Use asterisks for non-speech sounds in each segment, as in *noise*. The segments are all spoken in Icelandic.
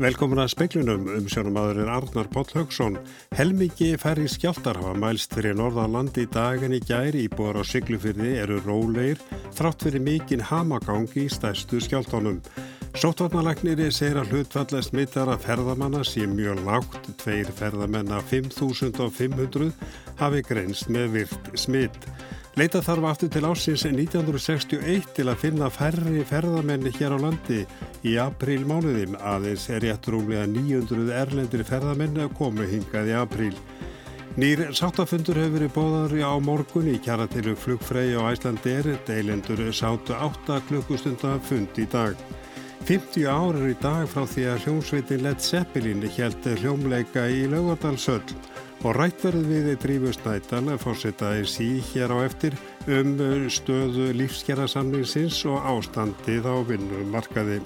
Velkomin að speiklunum um sjónum aður er Arnar Póll Haugsson. Helmiki færri skjáltar hafa mælst fyrir norðanlandi í daginn í gæri í bóra á syklufyrði eru róleir þrátt fyrir mikinn hamagangi í stæstu skjáltónum. Sóttvarnalagniri segir að hlutfalla smittara ferðamanna sé mjög lágt, tveir ferðamenn af 5.500 hafi grenst með virt smitt. Leita þarf aftur til ásins 1961 til að finna færri ferðamenni hér á landi í apríl mánuðin aðeins er rétt rúmlega 900 erlendir ferðamenni að komu hingað í apríl. Nýr sáttafundur hefur verið bóðar á morgun í kjaratilu flugfrei á Æslandir, deilendur sáttu 8 klukkustunda fund í dag. 50 ár er í dag frá því að hljómsveitin Led Zeppelin held hljómleika í Laugardalsöll og rættverð við drífustnættan fórsetaði sí hér á eftir um stöðu lífsgerðarsamlingsins og ástandið á vinnumarkaði.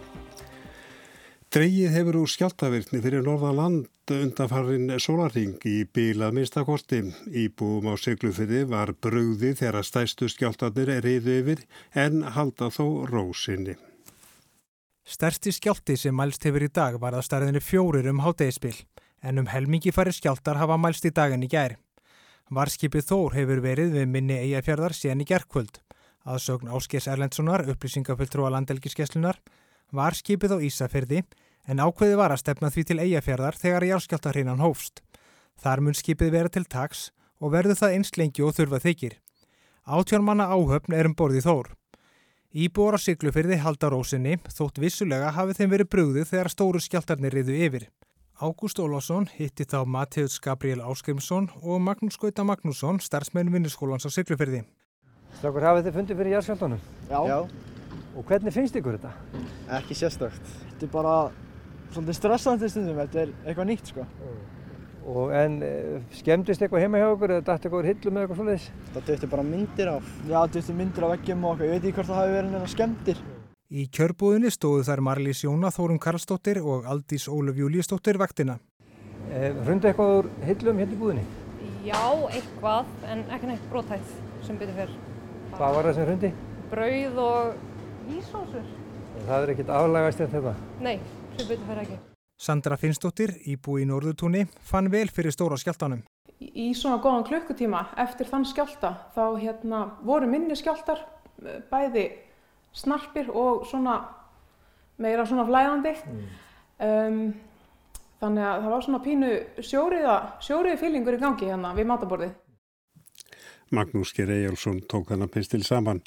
Dreyið hefur úr skjáltavirkni fyrir Norðaland undanfarrin sólarring í bílað minnstakorti. Íbúum á seglufyrði var brugði þegar stæstu skjáltanir er reyðu yfir en halda þó rósinni. Stærsti skjálti sem mælst hefur í dag var að starðinu fjórir um háttegispill en um helmingi fari skjáltar hafa mælst í dagan í gær. Varskipið Þór hefur verið við minni eigafjörðar síðan í gerðkvöld. Aðsögn Áskers Erlendssonar, upplýsingafulltrúa landelgiskeslunar, var skipið á Ísafyrði en ákveði var að stefna því til eigafjörðar þegar járskjáltarhreinan hófst. Þar mun skipið vera til taks og verður það einst lengi og þurfa þykir. Átjórnmanna áhöfn er um borðið Þór. Íbúar á Siglufyrði halda rósinni þótt vissulega hafi þeim verið brugðið þegar stóru skjáltarnir riðu yfir. Ágúst Ólásson hitti þá Mattiðs Gabriel Áskrimsson og Magnús Gauta Magnússon, starfsmenn vinniskólans á Siglufyrði. Strákur, hafið þið fundið fyrir járskjöldunum? Já. Já. Og hvernig finnst ykkur þetta? Ekki sérstakt. Þetta er bara svolítið stressandi stundum, þetta er eitthvað nýtt sko. Og en e, skemmtist eitthvað heima hjá okkur eða dætt eitthvað hillum eða eitthvað svolítið? Það döttu bara myndir af. Já, það döttu myndir af veggjum og okkur. Ég veit ekki hvort það hafi verið neina skemmtir. Í kjörbúðinni stóðu þær Marlís Jóna Þórum Karlsdóttir og Aldís Ólaf Júlíusdóttir vaktina. E, Hrundi eitthvað úr hillum hérna í búðinni? Já, eitthvað, en ekki neitt brótætt sem byrju fyrr. Hvað var það sem hrundi? Brauð og ísósur. Það er ekkert aflægast en þetta? Nei, sem byrju fyrr ekki. Sandra Finnsdóttir, íbúi í Norðutúni, fann vel fyrir stóra skjáltanum. Í svona góðan klukkutíma eftir þann skjálta þá hérna, voru minni skjáltar bæði snarpir og svona meira svona flæðandi mm. um, þannig að það var svona pínu sjóriða sjóriði fílingur í gangi hérna við mataborðið Magnús Ger Ejjálsson tók þannig pistil saman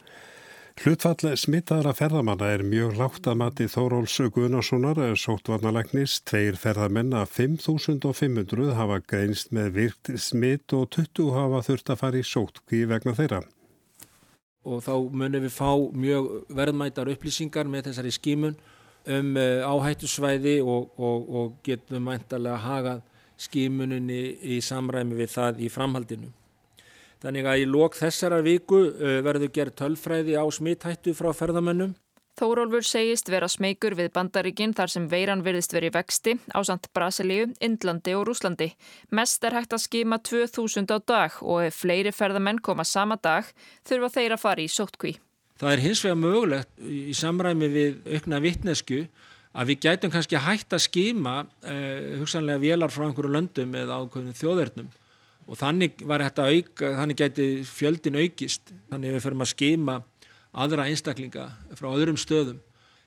Hlutfall smittaðara ferðamanna er mjög lágt að mati Þóróls Guðnarssonar sóttvarnalegnis, tveir ferðamenn af 5.500 hafa greinst með virkt smitt og 20 hafa þurft að fara í sótkví vegna þeirra og þá munum við fá mjög verðmætar upplýsingar með þessari skímun um uh, áhættusvæði og, og, og getum mæntalega hagað skímuninni í samræmi við það í framhaldinu. Þannig að í lok þessara viku uh, verður gerð tölfræði á smithættu frá ferðamönnum Þórólfur segist vera smeykur við bandaríkinn þar sem veiran virðist verið vexti á samt Brasilíu, Indlandi og Rúslandi. Mest er hægt að skima 2000 á dag og ef fleiri ferðamenn koma sama dag þurfa þeir að fara í sóttkví. Það er hins vegar mögulegt í samræmi við aukna vittnesku að við gætum kannski hægt að skima eh, hugsanlega vélar frá einhverju löndum eða ákveðinu þjóðverðnum og þannig var þetta auka, þannig gæti fjöldin aukist, þannig við förum að skima aðra einstaklinga frá öðrum stöðum.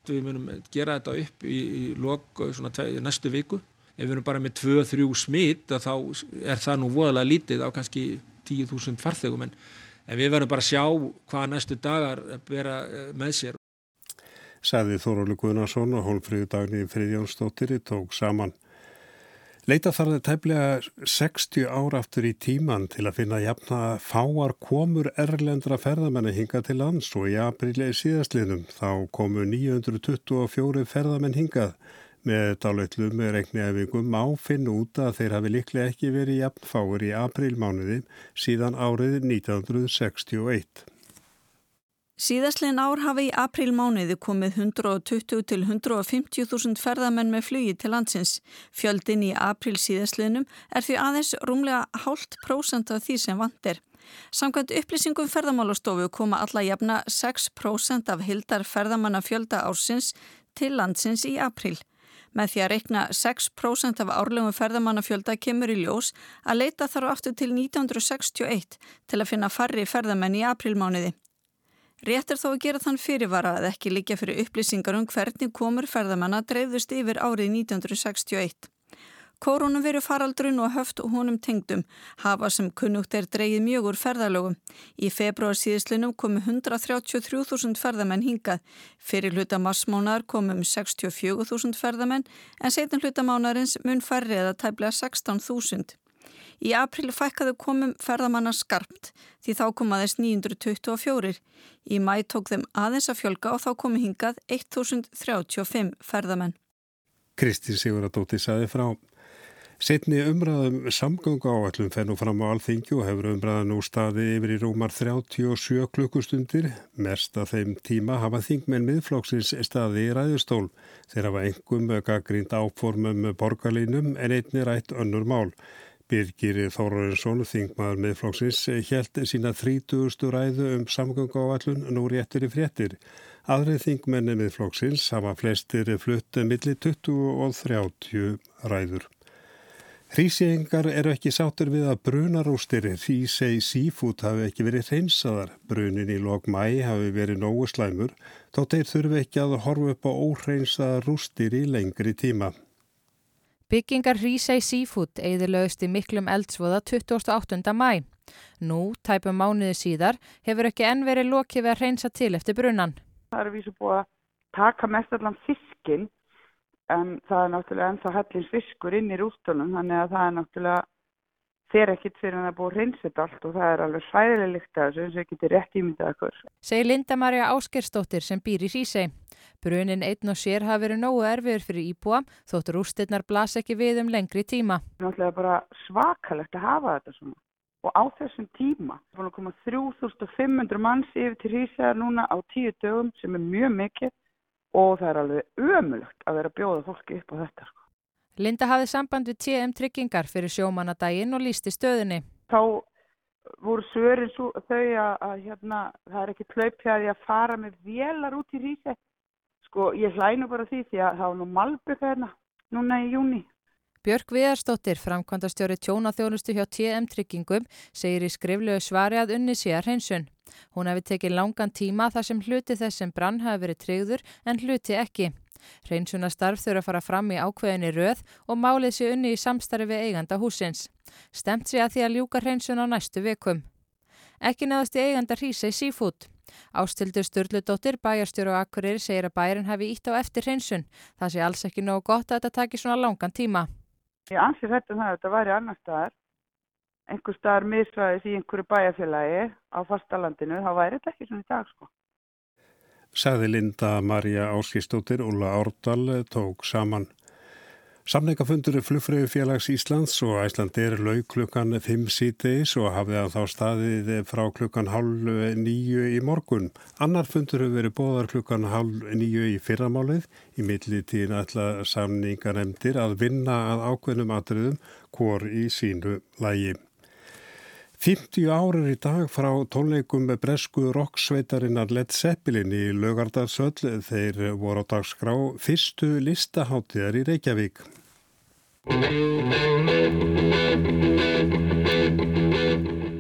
Við munum gera þetta upp í, í lok næstu viku. Ef við erum bara með 2-3 smitt þá er það nú voðalega lítið á kannski 10.000 farþegum en, við verðum bara að sjá hvað næstu dagar bera eh, með sér. Sæði Þóróli Guðnarsson og Hólfríðu Dagni Friðjónsdóttir tók saman. Leita þarði tæplega 60 ára aftur í tíman til að finna jafna fáar komur erlendra ferðamenni hinga til lands og í aprilið síðastliðnum þá komu 924 ferðamenn hingað með dáleitlum með reikniæfingum áfinn út að þeir hafi liklega ekki verið jafn fáir í aprilmánuði síðan árið 1961. Síðastlegin ár hafi í aprílmániði komið 120 til 150 þúsund ferðamenn með flugi til landsins. Fjöldin í apríl síðastleginum er því aðeins rúmlega hálft prósent af því sem vandir. Samkvæmt upplýsingum ferðamálastofu koma alla jafna 6% af hildar ferðamanna fjölda ársins til landsins í apríl. Með því að reikna 6% af árlegum ferðamannafjölda kemur í ljós að leita þarf aftur til 1961 til að finna farri ferðamenn í aprilmániði. Rétt er þó að gera þann fyrirvara að ekki líka fyrir upplýsingar um hvernig komur ferðamanna dreifðust yfir árið 1961. Koronaviru faraldrun og höft og honum tengdum hafa sem kunnugt er dreigið mjög úr ferðalögum. Í februar síðislinum komu 133.000 ferðamenn hingað. Fyrir hlutamasmánar komum 64.000 ferðamenn en setin hlutamánarinns mun færri eða tæplega 16.000. Í april fækkaðu komum ferðamanna skarpt því þá kom aðeins 924. Í mæ tók þeim aðeins að fjölga og þá komu hingað 1035 ferðamenn. Kristi Siguradóttir saði frá. Setni umræðum samgöngu áallum fennu fram á alþingju og hefur umræðan nú staði yfir í rúmar 37 klukkustundir. Mest af þeim tíma hafa þingmenn miðflóksins staði í ræðustól. Þeir hafa engum gaggrínd áformum borgarlínum en einni rætt önnur mál. Birgir Þórarinsson, þingmaður miðflóksins, helt sína 30. ræðu um samgöngu áallun nú réttir í fréttir. Aðrið þingmenni miðflóksins hafa flestir flutt millir 20 og 30 ræður. Hríseingar eru ekki sátur við að brunarústir Hrísei Seafood hafi ekki verið hreinsaðar. Brunin í lok mæ hafi verið nógu slæmur, þá þeir þurfi ekki að horfa upp á óhreinsaðar rústir í lengri tíma. Byggingar Hrísei Seafood eðilögst í miklum eldsvoða 28. mæ. Nú, tæpum mánuði síðar, hefur ekki enn verið lokið við að hreinsa til eftir brunan. Það er vísu búið að taka mest allan fiskinn en það er náttúrulega ennþá hellins fiskur inn í rústunum þannig að það er náttúrulega þeir ekkit fyrir að það er búið hreinsett allt og það er alveg svæðileg líkt að þessu eins og getur rétt ímyndað okkur. Segir Linda Marja Áskerstóttir sem býr í Hrísei. Brunin einn og sér hafi verið nógu erfiður fyrir íbúa þótt rústinnar blas ekki við um lengri tíma. Það er náttúrulega bara svakalegt að hafa þetta svona og á þessum tíma er búin að koma 3500 manns yfir til Hrísei núna á tíu dögum sem er mjög mikið og það er alveg ömulagt að vera að bjóða fólki upp á þetta. Sko. Linda hafði samband við TM tryggingar fyrir sjómanadaginn og lísti stöðunni. Þá voru svörin svo, þau að, að hérna, það er ekki hlaupjaði að fara með vélar út í Ríse. Sko ég hlænu bara því því að það var nú malbygg hérna núna í júni. Björk Viðarstóttir, framkvæmdastjóri tjónaþjónustu hjá TM tryggingum, segir í skriflegu svari að unni sé að hreinsun. Hún hefði tekið langan tíma þar sem hluti þess sem brann hafi verið tryggður en hluti ekki. Hreinsunastarf þurfa að fara fram í ákveðinni röð og málið sé unni í samstarfi við eiganda húsins. Stemt sé að því að ljúka hreinsun á næstu vekum. Ekki neðast í eiganda hrísa í sífút. Ástildur Sturldudóttir, bæjarstjóru og akkurir, segir að bærin hafi ítt á eftir hreinsun. Það sé alls ekki nógu gott að þetta taki svona langan tíma. Ég ansið þetta um það að þetta væri annar staðar, einhver staðar misræðis í einhverju bæjarfélagi á fastalandinu, þá væri þetta ekki svona í dag sko. Saði Linda Marja Áskistóttir, Úla Árdal tók saman. Samningafundur flugfröðu félags Íslands og Æslandir laug klukkan 5 síðdeis og hafði að þá staðið frá klukkan halv nýju í morgun. Annar fundur hefur verið bóðar klukkan halv nýju í fyrramálið í millitíðin ætla samninganemdir að vinna að ákveðnum atriðum hvor í sínu lægi. 50 árir í dag frá tónleikum með bresku roksveitarinnar Led Zeppelin í Laugardarsöll þeir voru á dagskrá fyrstu listaháttiðar í Reykjavík.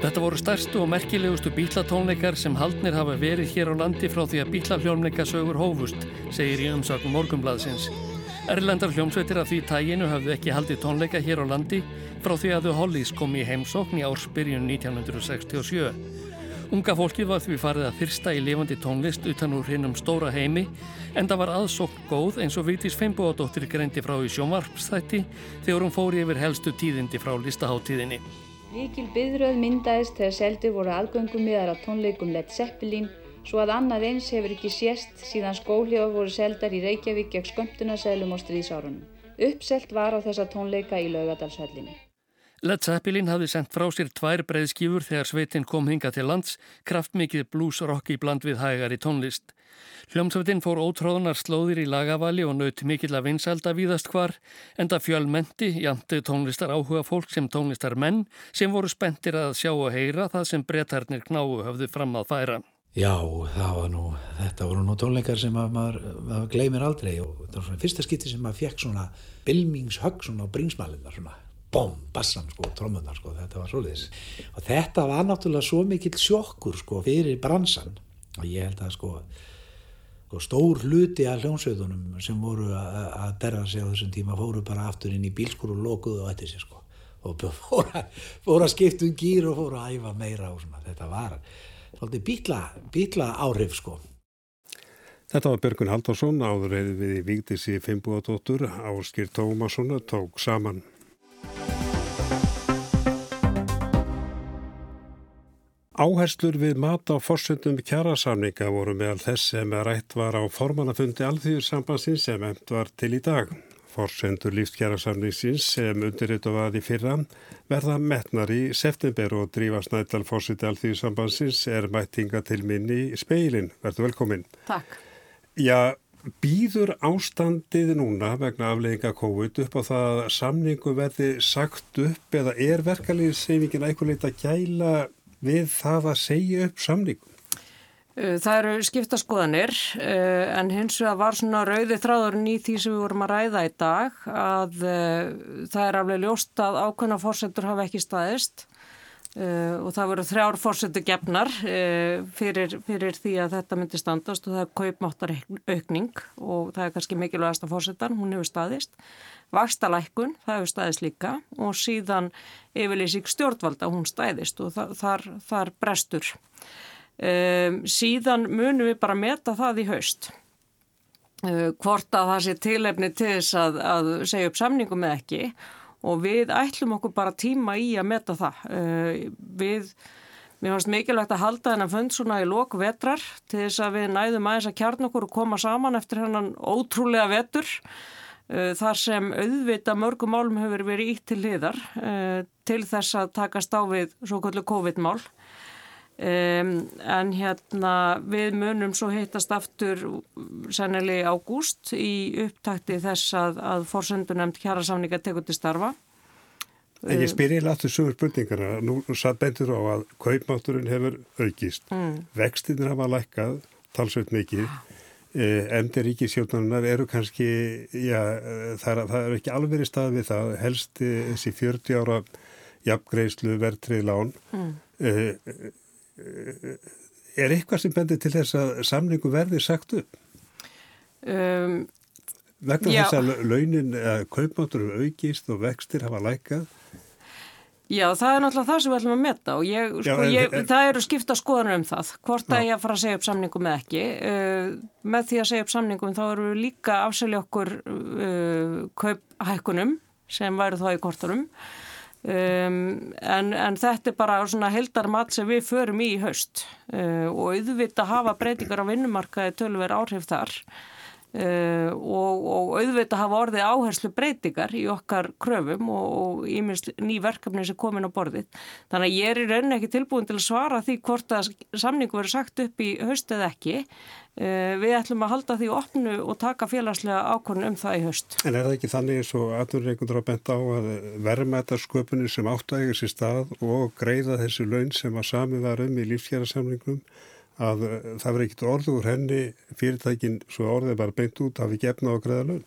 Þetta voru stærstu og merkilegustu bílatónleikar sem haldnir hafa verið hér á landi frá því að bílafljómleikasögur hófust, segir í umsögn Morgumblaðsins. Erlendar hljómsveitir af því tæginu hafðu ekki haldið tónleika hér á landi frá því að þau Hollís kom í heimsókn í ársbyrjun 1967. Unga fólkið var því farið að fyrsta í lifandi tónlist utan úr hinnum stóra heimi en það var aðsókn góð eins og Vítis Feinbóadóttir greindi frá í sjónvarpstætti þegar hún fóri yfir helstu tíðindi frá listaháttíðinni. Mikil byðröð myndaðist þegar seldi voru aðgöngum miðar að tónleikum Led Zeppelin svo að annað eins hefur ekki sést síðan skólhjóð voru seldar í Reykjavík gegn skömmtunarseðlum og stríðsárunum. Uppselt var á þessa tónleika í laugadalshöllinni. Led Zeppelin hafði sendt frá sér tvær breiðskífur þegar sveitin kom hinga til lands, kraftmikið blues-rock í bland við hægar í tónlist. Hljómsveitin fór ótróðunar slóðir í lagavali og naut mikill að vinsalda víðast hvar, enda fjölmenti, jandi tónlistar áhuga fólk sem tónlistar menn sem voru spendir að sjá og heyra það sem brettarnir knáu höfðu fram að færa. Já, það var nú, þetta voru nú tónleikar sem að maður, maður gleymir aldrei og þetta var svona fyrsta skipti sem maður fekk svona bilmingshögg svona á bringsmælinnar svona bom, bassan sko, trómunnar sko, þetta var svoleiðis. Og þetta var náttúrulega svo mikill sjokkur sko fyrir bransan. Og ég held að sko, sko stór hluti af hljónsveitunum sem voru að derra sig á þessum tíma fóru bara aftur inn í bílskur og lokuðu og eftir sig sko. Og *laughs* fóru að skipta um gýr og fóru að æfa meira og svona, þetta var svolítið bítla, bítla áhrif sko. Þetta var Björgun Haldarsson áður við í Víkdísi Fimboðadóttur Áskir Tómasson tók saman. Áherslur við mat á fórsöndum kjærasamninga voru meðal þess sem rætt var á formannafundi alþýðursambansins sem emt var til í dag. Fórsendur lífskjærasamningsins sem undirritu var í fyrra verða metnar í september og Drífa Snædal fórseti alþýðsambansins er mættinga til minni í speilin. Verður velkomin. Takk. Já, býður ástandið núna vegna aflegginga COVID upp á það að samningu verði sagt upp eða er verkaliðsefingin eitthvað leitt að gæla við það að segja upp samningu? Uh, það eru skiptaskoðanir uh, en hins vegar var svona rauði þráðurinn í því sem við vorum að ræða í dag að uh, það er aflega ljóst að ákveðna fórsendur hafa ekki staðist og það voru þrjár fórsendur gefnar fyrir, fyrir því að þetta myndi standast og það er kaupmáttar aukning og það er kannski mikilvægast að fórsendan, hún hefur staðist. Vakstalækkun, það hefur staðist líka og síðan yfirleysík stjórnvalda, hún staðist og þar, þar brestur. Um, síðan munum við bara meta það í haust. Uh, hvort að það sé tilefni til þess að, að segja upp samningum eða ekki. Og við ætlum okkur bara tíma í að meta það. Uh, við, mér finnst mikilvægt að halda þennan fund svona í lok vetrar til þess að við næðum aðeins að kjarn okkur og koma saman eftir hennan ótrúlega vetur uh, þar sem auðvita mörgum málum hefur verið ítt til liðar til þess að takast á við svo kvöldu COVID-mál Um, en hérna við munum svo heitast aftur sennilega í ágúst í upptakti þess að, að fórsöndunemt kjara samninga tekur til starfa. En ég spyr ég láttu sögur spurningara, nú satt bentur á að kaupmátturinn hefur aukist, mm. vextinir hafa lækkað, talsveit mikið, eh, emdir ríkisjónarinnar eru kannski, já það er, það er ekki alveg í stað við það, helst þessi 40 ára jafngreislu verðtrið lán, mm. Er eitthvað sem bendir til þess að samningu verði sagt upp? Um, Vegna já. þess að launin, kaupmáttur eru aukist og vextir hafa lækað? Já, það er náttúrulega það sem við ætlum að metta og ég, já, sko, ég, en, það eru skipta skoðanur um það, hvort að ég fara að segja upp samningum eða ekki. Uh, með því að segja upp samningum þá eru við líka afselja okkur uh, kauphækkunum sem væru þá í kortunum. Um, en, en þetta er bara svona heldarmat sem við förum í haust. Uh, og auðvitað hafa breytingar á vinnumarkaði tölver áhrif þar uh, og, og auðvitað hafa orðið áherslu breytingar í okkar kröfum og íminst ný verkefni sem komin á borðið. Þannig að ég er í rauninni ekki tilbúin til að svara því hvort að samningu verið sagt upp í haust eða ekki Eh, við ætlum að halda því opnu og taka félagslega ákvörn um það í höst. En er það ekki þannig eins og aðurreikundur að benda á að verðmætarsköpunni sem áttægir sér stað og greiða þessu laun sem að sami var um í lífsfjærasamlingum að eh, það verður ekkit orðu úr henni fyrirtækin svo orðið bara beint út að við gefna og greiða laun?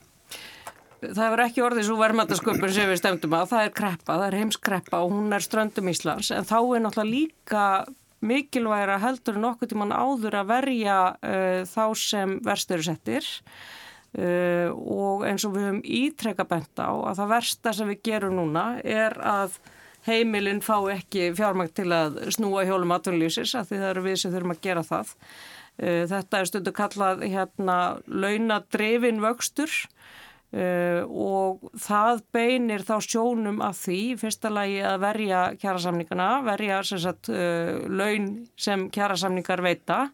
Það verður ekki orðið svo verðmætasköpun sem við stemdum að það er kreppa, það er heimskreppa og hún er ströndum Íslands. En þá er náttúrulega líka mikilvægra heldur nokkuð tíman áður að verja uh, þá sem verstur settir. Uh, og eins og við höfum ítrekka bent á að það versta sem við gerum núna er að heimilinn fá ekki fjármægt til að snúa hjólum aðtunlýsis að því það eru við sem þurfum að gera það. Uh, þetta er stundu kallað hérna launadrefin vöxtur. Uh, og það beinir þá sjónum að því, fyrsta lagi að verja kjærasamningana, verja sagt, uh, laun sem kjærasamningar veita.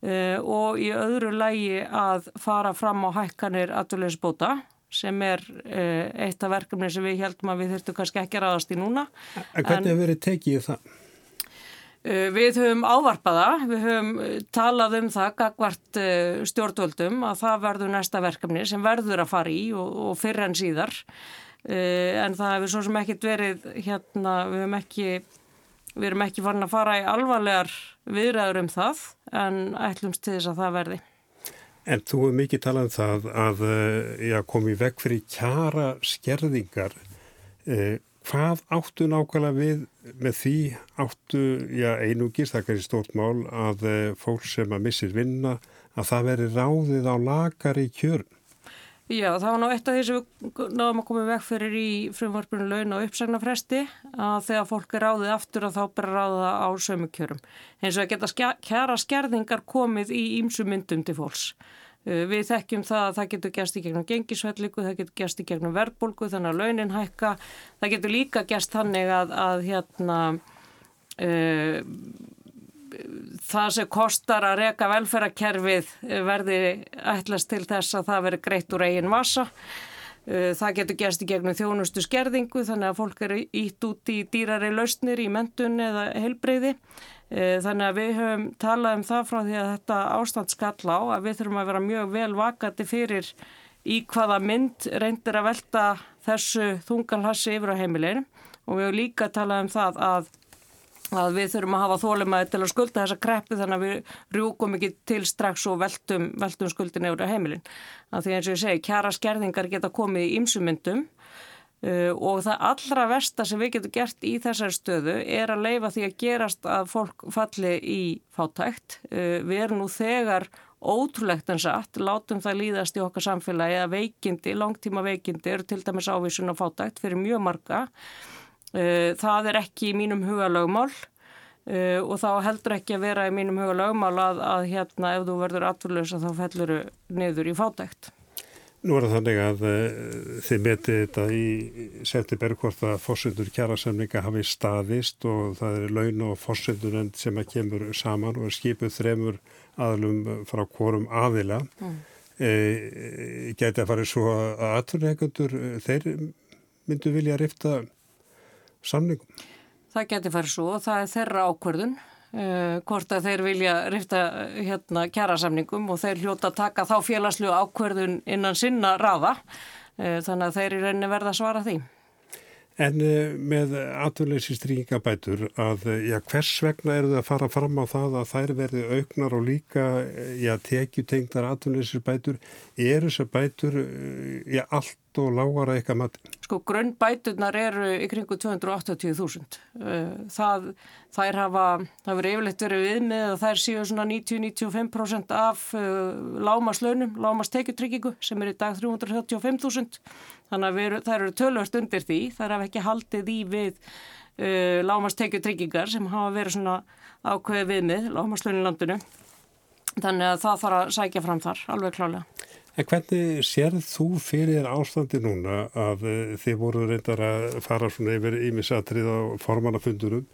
Og í öðru lagi að fara fram á hækkanir aðurleysbóta sem er eitt af verkefni sem við heldum að við þurftum kannski ekki að ráðast í núna. En hvernig hefur verið tekið það? Eh, við höfum ávarpaða, við höfum eh, talað um það, gagvart eh, stjórnvöldum að það verður næsta verkefni sem verður að fara í og, og fyrr en síðar en það hefur svo sem ekkit verið hérna, við höfum ekki við erum ekki farin að fara í alvarlegar viðræður um það en ætlumst til þess að það verði. En þú hefur mikið talað um það að eh, já, komi vekk fyrir kjara skerðingar. Eh, hvað áttu nákvæmlega við með því áttu, já einugis, það er stórt mál, að eh, fólk sem að missir vinna, að það veri ráðið á lagari kjörn? Já, það var ná eitt af því sem við náðum að koma vekk fyrir í frumvarpunum laun og uppsagnarfresti að þegar fólk er ráðið aftur að þá bera ráða á sömu kjörum. Eins og að geta kjara skerðingar komið í ímsu myndum til fólks. Uh, við þekkjum það að það getur gerst í gegnum gengisvelliku, það getur gerst í gegnum verðbólgu þannig að launin hækka. Það getur líka gerst þannig að, að hérna... Uh, það sem kostar að reka velferðarkerfið verði ætlast til þess að það veri greitt úr eigin massa. Uh, það getur gerst í gegnum þjónustu skerðingu þannig að fólk eru ítt út í dýrari lausnir í mentun eða heilbreyði. Uh, þannig að við höfum talað um það frá því að þetta ástand skall á að við þurfum að vera mjög vel vakati fyrir í hvaða mynd reyndir að velta þessu þunganhassi yfir á heimilinu og við höfum líka talað um það að að við þurfum að hafa þólumæði til að skulda þessa kreppu þannig að við rjúkum ekki til strax og veltum, veltum skuldin yfir á heimilin. Að því eins og ég segi, kjara skerðingar geta komið í ymsumyndum uh, og það allra versta sem við getum gert í þessari stöðu er að leifa því að gerast að fólk falli í fátækt. Uh, við erum nú þegar ótrúlegt en satt, látum það líðast í okkar samfélagi að veikindi, langtíma veikindi eru til dæmis ávísun og fátækt fyrir mjög marga Eh, það er ekki í mínum huga lögmál uh, og þá heldur ekki að vera í mínum huga lögmál að, að hérna ef þú verður afturlösa þá fellur niður í fátækt. Nú er það þannig að uh, þið metið þetta í september hvort að fórsendur kjærasamninga hafi staðist og það er laun og fórsendur sem að kemur saman og er skipuð þremur aðlum frá hvorum aðila. Mm. E, geti að fara svo að aðturnegundur þeir myndu vilja rifta samningum? Það getur farið svo og það er þeirra ákverðun uh, hvort að þeir vilja rifta hérna kjærasamningum og þeir hljóta að taka þá félagslu ákverðun innan sinna rafa uh, þannig að þeir í rauninni verða að svara því. En með atvinnleysistrýngabætur að já, hvers vegna eru það að fara fram á það að þær verði auknar og líka já, tekjutengdar atvinnleysisbætur eru þessar bætur já, allt og lágara eitthvað mat? Sko grunnbæturnar eru kringu 280.000. Uh, það, þær hafa, það verið yfirleitt verið við með að þær séu svona 90-95% af uh, lámaslaunum, lámastekjutryggingu sem er í dag 335.000. Þannig að við, þær eru tölvast undir því. Þær hafa ekki haldið í við uh, lámastekjutryggingar sem hafa verið svona ákveði við með lámaslauninlandinu. Þannig að það þarf að sækja fram þar, alveg klálega. En hvernig sérð þú fyrir ástandi núna að eh, þið voru reyndar að fara svona yfir ímisatrið á formannafundurum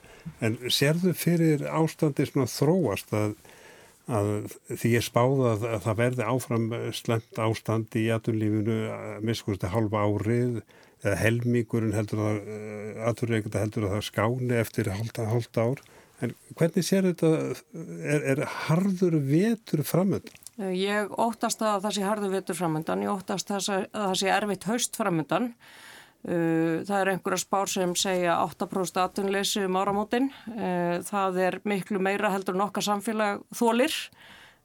en sérðu fyrir ástandi svona þróast að, að því ég spáða að, að það verði áfram slemt ástandi í aturlífinu miskusti halva árið eða helmíkurinn heldur að aturleikanda heldur að það skáni eftir halda, ár en hvernig sér þetta er, er harður vetur framöndan? Ég óttast að það sé harðu vitur framöndan, ég óttast að það sé erfitt haust framöndan. Uh, það er einhverja spár sem segja 8% atunleysi um áramótin. Uh, það er miklu meira heldur en okkar samfélag þólir.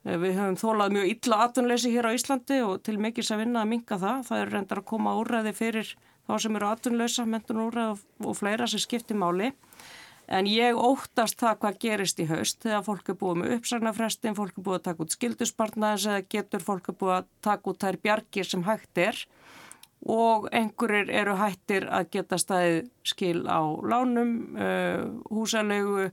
Uh, við höfum þólað mjög illa atunleysi hér á Íslandi og til mikils að vinna að minga það. Það er reyndar að koma úrræði fyrir þá sem eru atunleysa, mentun úrræði og fleira sem skiptir máli. En ég óttast það hvað gerist í haust þegar fólk er búið með uppsagnarfrestin, fólk er búið að taka út skilduspartnaðis eða getur fólk er búið að taka út þær bjargir sem hægt er og einhverjir eru hættir að geta staðið skil á lánum, uh, húsalegu,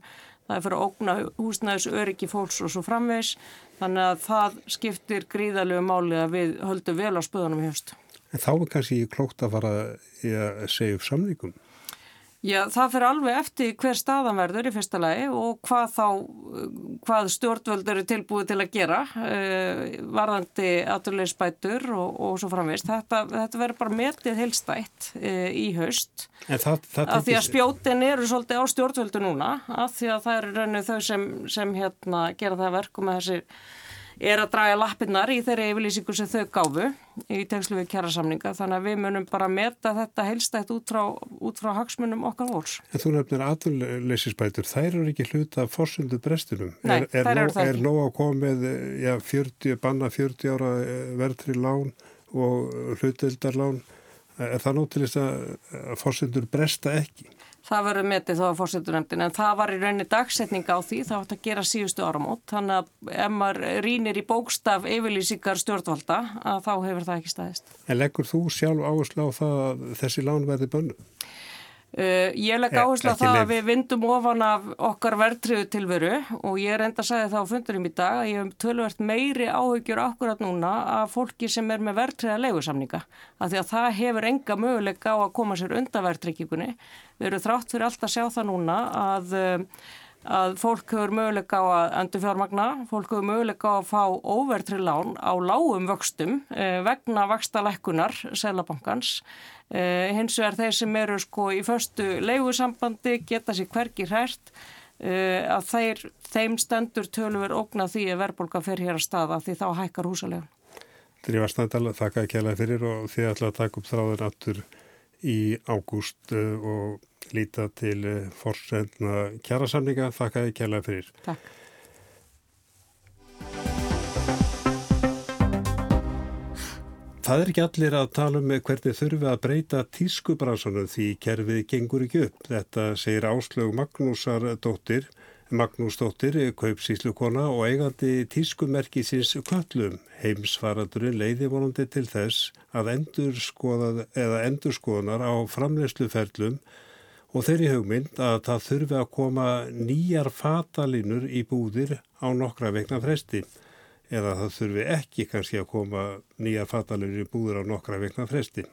það er fyrir að ógna húsnæðis öryggi fólks og svo framvegs. Þannig að það skiptir gríðalegu máli að við höldum vel á spöðunum í haust. En þá er kannski klókt að fara að segja upp samlingum? Já, það fyrir alveg eftir hver staðan verður í fyrsta lagi og hvað þá, hvað stjórnvöld eru tilbúið til að gera, uh, varðandi aturleysbætur og, og svo framvist. Þetta, þetta verður bara metið heilstætt uh, í haust. Það, það af því að spjótin eru svolítið á stjórnvöldu núna, af því að það eru rauninu þau sem, sem hérna, gera það verku með þessi er að draga lappinnar í þeirri yfirlýsingu sem þau gáfu í tengslu við kjærasamninga þannig að við munum bara meta þetta helstætt út frá, út frá hagsmunum okkar vors. En þú nefnir aðurleysisbætur, þær eru ekki hluta fórsundu brestinum. Nei, er, er þær eru það. Er nóg að koma með já, 40, banna 40 ára verðri lán og hlutildarlán? Er það nóg til þess að fórsundur bresta ekki? Það verður metið þá að fórseturnemndin en það var í rauninni dagsetning á því það átt að gera síðustu áramót þannig að ef maður rínir í bókstaf yfirlýsingar stjórnvalda að þá hefur það ekki staðist. En leggur þú sjálf áherslu á það að þessi lán verði bönnu? Uh, ég legg Eh, áherslu ekki það leyf. að við vindum ofan af okkar verðtriðu tilveru og ég reynda að segja það á fundurum í dag að ég hef tölvert meiri áhyggjur akkurat núna af fólki sem er með verðtriða leigusamninga af því að það hefur enga möguleika á að koma sér undan verðtryggingunni. Við erum þrátt fyrir allt að sjá það núna að uh, að fólk hefur möguleika á að endur fjármagna, fólk hefur möguleika á að fá óvertrið lán á lágum vöxtum eh, vegna vakstalækkunar selabankans. Eh, hins vegar þeir sem eru sko í förstu leigusambandi geta sér hvergi hrært eh, að þeir, þeim stendur tölur ógna því að verðbólka fer hér að staða því þá hækkar húsalega. Drífa Snædal, þakka ekki alveg fyrir og þið ætla að taka upp þráðin aftur í ágúst og líta til uh, forsendna kjærasamninga. Þakka ekki alveg fyrir. Takk. Það er ekki allir að tala um hvernig þurfi að breyta tískubransanum því kerfið gengur ekki upp. Þetta segir Áslög Magnúsar dóttir, Magnús dóttir, kaupsíslukona og eigandi tískumerkisins köllum. Heimsfaradurinn leiði vonandi til þess að endurskoða eða endurskoðunar á framleysluferlum og þeirri hugmynd að það þurfi að koma nýjar fatalínur í búðir á nokkra vegna fresti eða það þurfi ekki kannski að koma nýjar fatalínur í búðir á nokkra vegna fresti.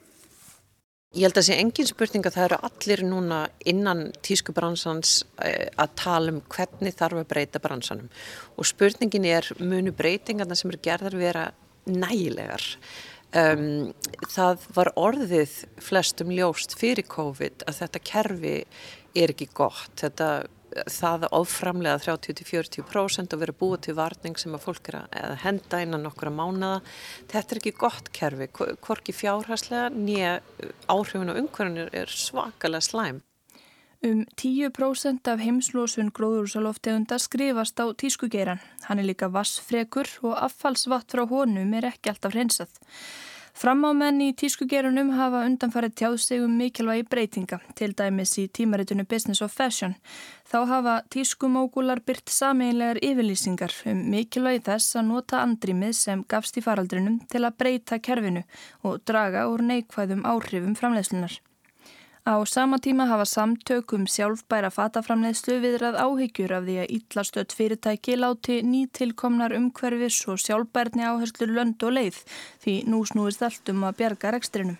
Ég held að það sé engin spurning að það eru allir núna innan tískubransans eh, að tala um hvernig þarf að breyta bransanum og spurningin er munu breytingarna sem eru gerðar vera nægilegar. Um, það var orðið flestum ljóst fyrir COVID að þetta kerfi er ekki gott. Þetta, það að oframlega 30-40% og vera búið til varning sem að fólk er að henda innan nokkura mánada. Þetta er ekki gott kerfi, hvorki fjárhæslega nýja áhrifin og umhverjum er svakalega slæm. Um 10% af heimslósun gróðurúsaloftegunda skrifast á tískugeiran. Hann er líka vassfrekur og affallsvatt frá honum er ekki alltaf hreinsað. Framámenn í tískugerunum hafa undanfarið tjáðstegum mikilvægi breytinga, til dæmis í tímaritinu Business of Fashion. Þá hafa tískumógular byrt sameinlegar yfirlýsingar um mikilvægi þess að nota andrimið sem gafst í faraldrinum til að breyta kerfinu og draga úr neikvæðum áhrifum framleiðslunar. Á sama tíma hafa samtökum sjálfbæra fataframleiðslu viðrað áhyggjur af því að ítlastöld fyrirtæki láti nýtilkomnar umhverfis og sjálfbærni áherslur lönd og leið því nú snúist allt um að bjarga rekstrinum.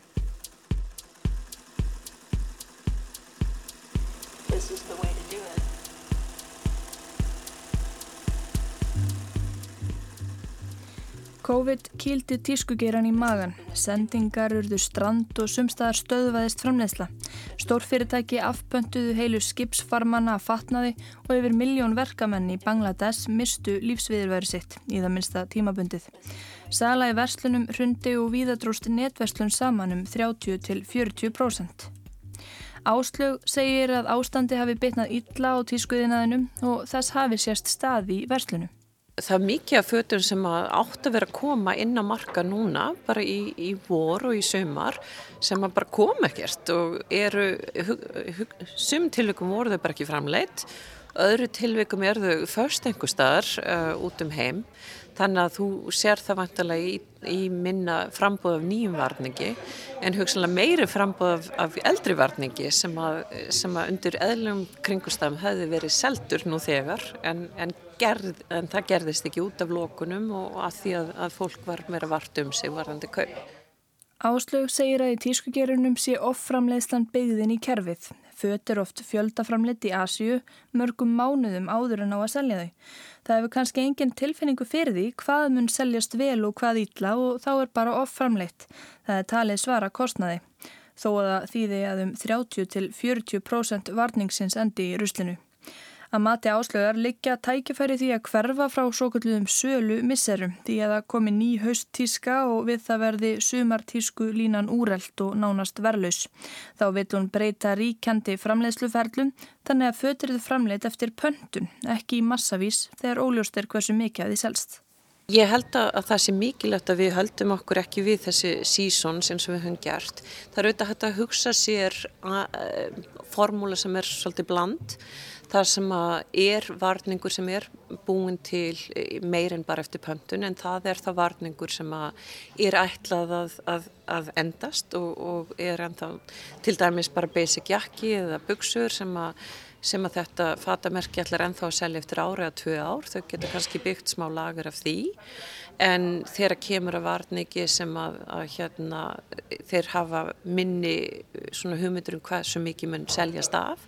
COVID kýldi tískugeiran í magan, sendingar urðu strand og sumstaðar stöðvaðist framleiðsla. Stórfyrirtæki afpöntuðu heilu skipsfarmana að fatnaði og yfir miljón verkamenn í Bangladesh mistu lífsviðurværi sitt í það minnsta tímabundið. Sala í verslunum hrundi og víðadróst netverslun saman um 30-40%. Áslög segir að ástandi hafi bitnað illa á tískuðinaðinum og þess hafi sérst stað í verslunum. Það er mikið af fötum sem átt að vera að koma inn á marka núna, bara í, í vor og í sömar, sem að bara koma ekkert og eru, sum tilvikum voru þau bara ekki framleitt, öðru tilvikum eru þau först einhver staðar uh, út um heim, þannig að þú sér það vantilega í, í minna frambóð af nýjum varningi, en hugsanlega meiri frambóð af, af eldri varningi sem að, sem að undir eðlum kringustafum hefði verið seldur nú þegar, en, en Gerð, en það gerðist ekki út af lókunum og að því að, að fólk var meira vart um sig varðandi kaup. Áslög segir að í tískugerunum sé offframleiðslan byggðin í kerfið. Föt er oft fjöldaframleitt í Asju mörgum mánuðum áður en á að selja þau. Það hefur kannski engin tilfinningu fyrir því hvað mun seljast vel og hvað ítla og þá er bara offframleitt. Það er talið svara kostnaði. Þó að þýði að um 30-40% varningsins endi í ruslinu. Að mati áslögar liggja tækifæri því að hverfa frá svo kalluðum sölu misserum því að það komi ný haust tíska og við það verði sumar tísku línan úrelt og nánast verlaus. Þá vil hún breyta ríkjandi framleiðsluferlum þannig að fötirðu framleitt eftir pöntun, ekki í massavís þegar óljóst er hversu mikið að því selst. Ég held að það sé mikilvægt að við höldum okkur ekki við þessi sísons eins og við höfum gert. Það er auðvitað hægt að hugsa sér eh, formúla sem er svolítið bland. Það sem er varningur sem er búin til meir en bara eftir pöntun en það er það varningur sem er ætlað að, að, að endast og, og er ennþá til dæmis bara basic jakki eða buksur sem að sem að þetta fatamerki ætlar ennþá að selja eftir ára eða tvö ár. Þau getur kannski byggt smá lagur af því en þeirra kemur að varniki sem að, að hérna, þeir hafa minni hugmyndur um hvað svo mikið mun seljast af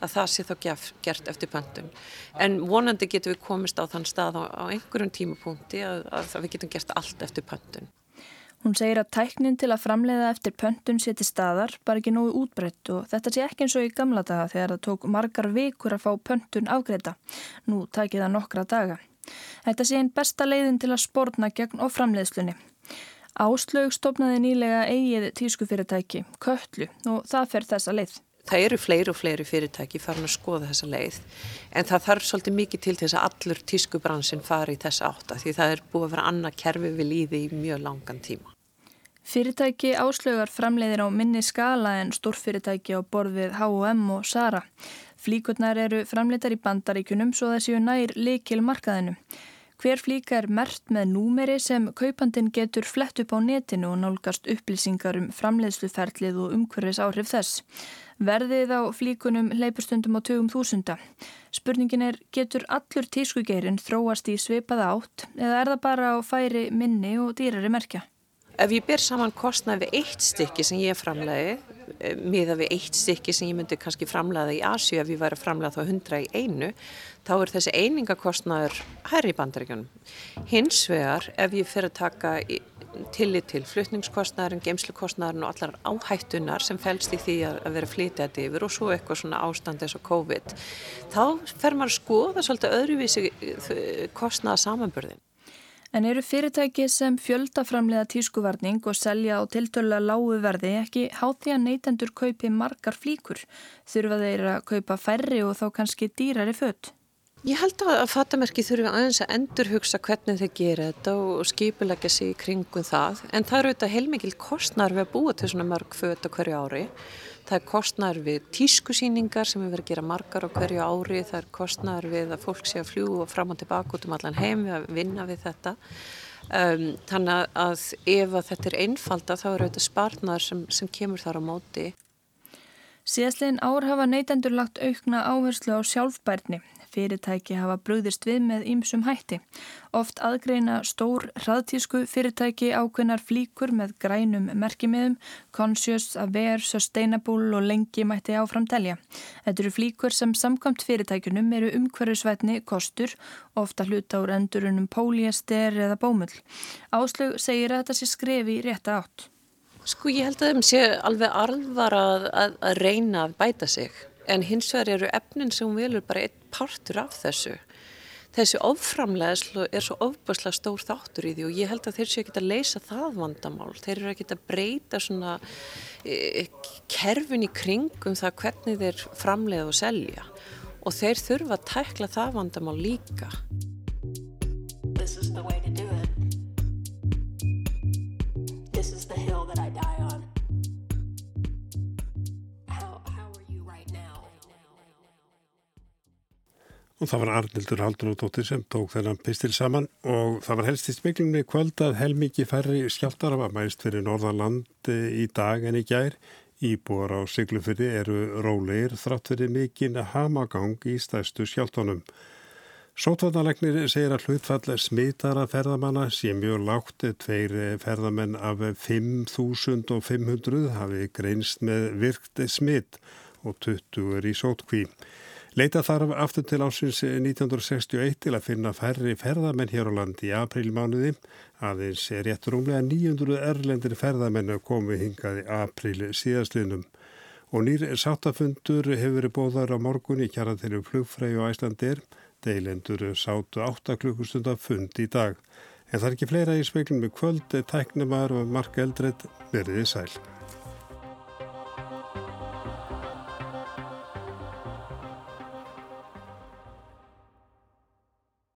að það sé þá gert eftir pöntun. En vonandi getur við komist á þann stað á, á einhverjum tímapunkti að, að við getum gert allt eftir pöntun. Hún segir að tæknin til að framleiða eftir pöntun seti staðar bara ekki nógu útbreytt og þetta sé ekki eins og í gamla daga þegar það tók margar vikur að fá pöntun afgreita. Nú takir það nokkra daga. Þetta sé einn besta leiðin til að spórna gegn og framleiðslunni. Áslaug stopnaði nýlega eigið tískufyrirtæki, Köllu, og það fer þessa leið. Það eru fleiri og fleiri fyrirtæki farin að skoða þessa leið en það þarf svolítið mikið til þess að allur tískubransin fari í þessa átta því það er búið að vera annað kerfi við líði í mjög langan tíma. Fyrirtæki áslögar framleiðir á minni skala en stórfyrirtæki á borð við H&M og Zara. Flíkurnar eru framleitar í bandaríkunum svo þessi nær likil markaðinu. Hver flíka er mert með númeri sem kaupandin getur flett upp á netinu og nálgast upplýsingar um framleiðsluferlið og umhverfis áhrif þess. Verðið á flíkunum leipurstundum á 20.000. Spurningin er, getur allur tískugeirinn þróast í sveipaða átt eða er það bara á færi minni og dýrari merkja? Ef ég ber saman kostnað við eitt stykki sem ég framleiði, eh, miða við eitt stykki sem ég myndi kannski framleiða í Asju ef ég væri að framleiða þá 100 í einu, þá er þessi einingakostnaður hærri í bandaríkjunum. Hins vegar, ef ég fyrir að taka tillit til flutningskostnaðurinn, geimslukostnaðurinn og allar áhættunar sem fælst í því að vera flytjað yfir og svo eitthvað svona ástand eins og COVID, þá fer maður að skoða svolítið öðruvísi eh, kostnaða samanbörðin. En eru fyrirtæki sem fjöldaframlega tískuvarning og selja á tiltöla lágu verði ekki hátti að neytendur kaupi margar flíkur? Þurfa þeir að kaupa færri og þá kannski dýrari fött? Ég held að fattamerki þurfa aðeins að endur hugsa hvernig þeir gera þetta og skipilegja sig í kringum það. En það eru auðvitað heilmikið kostnar við að búa til svona mörg fött á hverju ári. Það er kostnar við tískusýningar sem við verðum að gera margar á hverju ári. Það er kostnar við að fólk sé að fljú og fram og tilbaka út um allan heim við að vinna við þetta. Um, þannig að ef að þetta er einfalda þá eru þetta sparnar sem, sem kemur þar á móti. Síðastlegin ár hafa neytendur lagt aukna áherslu á sjálfbærni. Fyrirtæki hafa brúðist við með ýmsum hætti. Oft aðgreina stór hraðtísku fyrirtæki ákveðnar flíkur með grænum merkimiðum, conscious, aware, sustainable og lengi mætti áframtelja. Þetta eru flíkur sem samkvæmt fyrirtækunum eru umhverjusvætni kostur, ofta hluta úr endurunum póliester eða bómull. Áslug segir að þetta sé skrefi rétta átt. Sko ég held að þeim sé alveg alvar að, að, að reyna að bæta sig en hins vegar eru efnin sem velur bara einn partur af þessu. Þessi oframlegslu er svo ofbærslega stór þáttur í því og ég held að þeir séu ekki að leysa það vandamál. Þeir eru ekki að breyta svona e, kerfin í kringum það hvernig þeir framlega og selja og þeir þurfa að tækla það vandamál líka. Og það var Arnildur Haldunóttir sem tók þennan pistil saman og það var helst í smiklunni kvöld að helmikið færri skjáltar var mæst fyrir Norðanland í dag en í gær. Íbúar á Siglufyrði eru rólegir þrátt fyrir mikinn hamagang í stæstu skjáltónum. Sótvarnalegnir segir að hlutfall smitara ferðamanna sé mjög lágt tveir ferðamenn af 5.500 hafi greinst með virkt smitt og 20 er í sótkvíð. Leita þarf aftur til ásins 1961 til að finna færri ferðamenn hér á landi í aprílmánuði. Aðeins er rétt rúmlega 900 erlendir ferðamenn komið hingað í apríl síðastliðnum og nýr sáttafundur hefur verið bóðar á morgun í kjara þeirri flugfræði og æslandir. Deilendur sátu 8 klukkustunda fund í dag. En það er ekki fleira í speklum með kvöld, tæknumar og marka eldreit verðið sæl.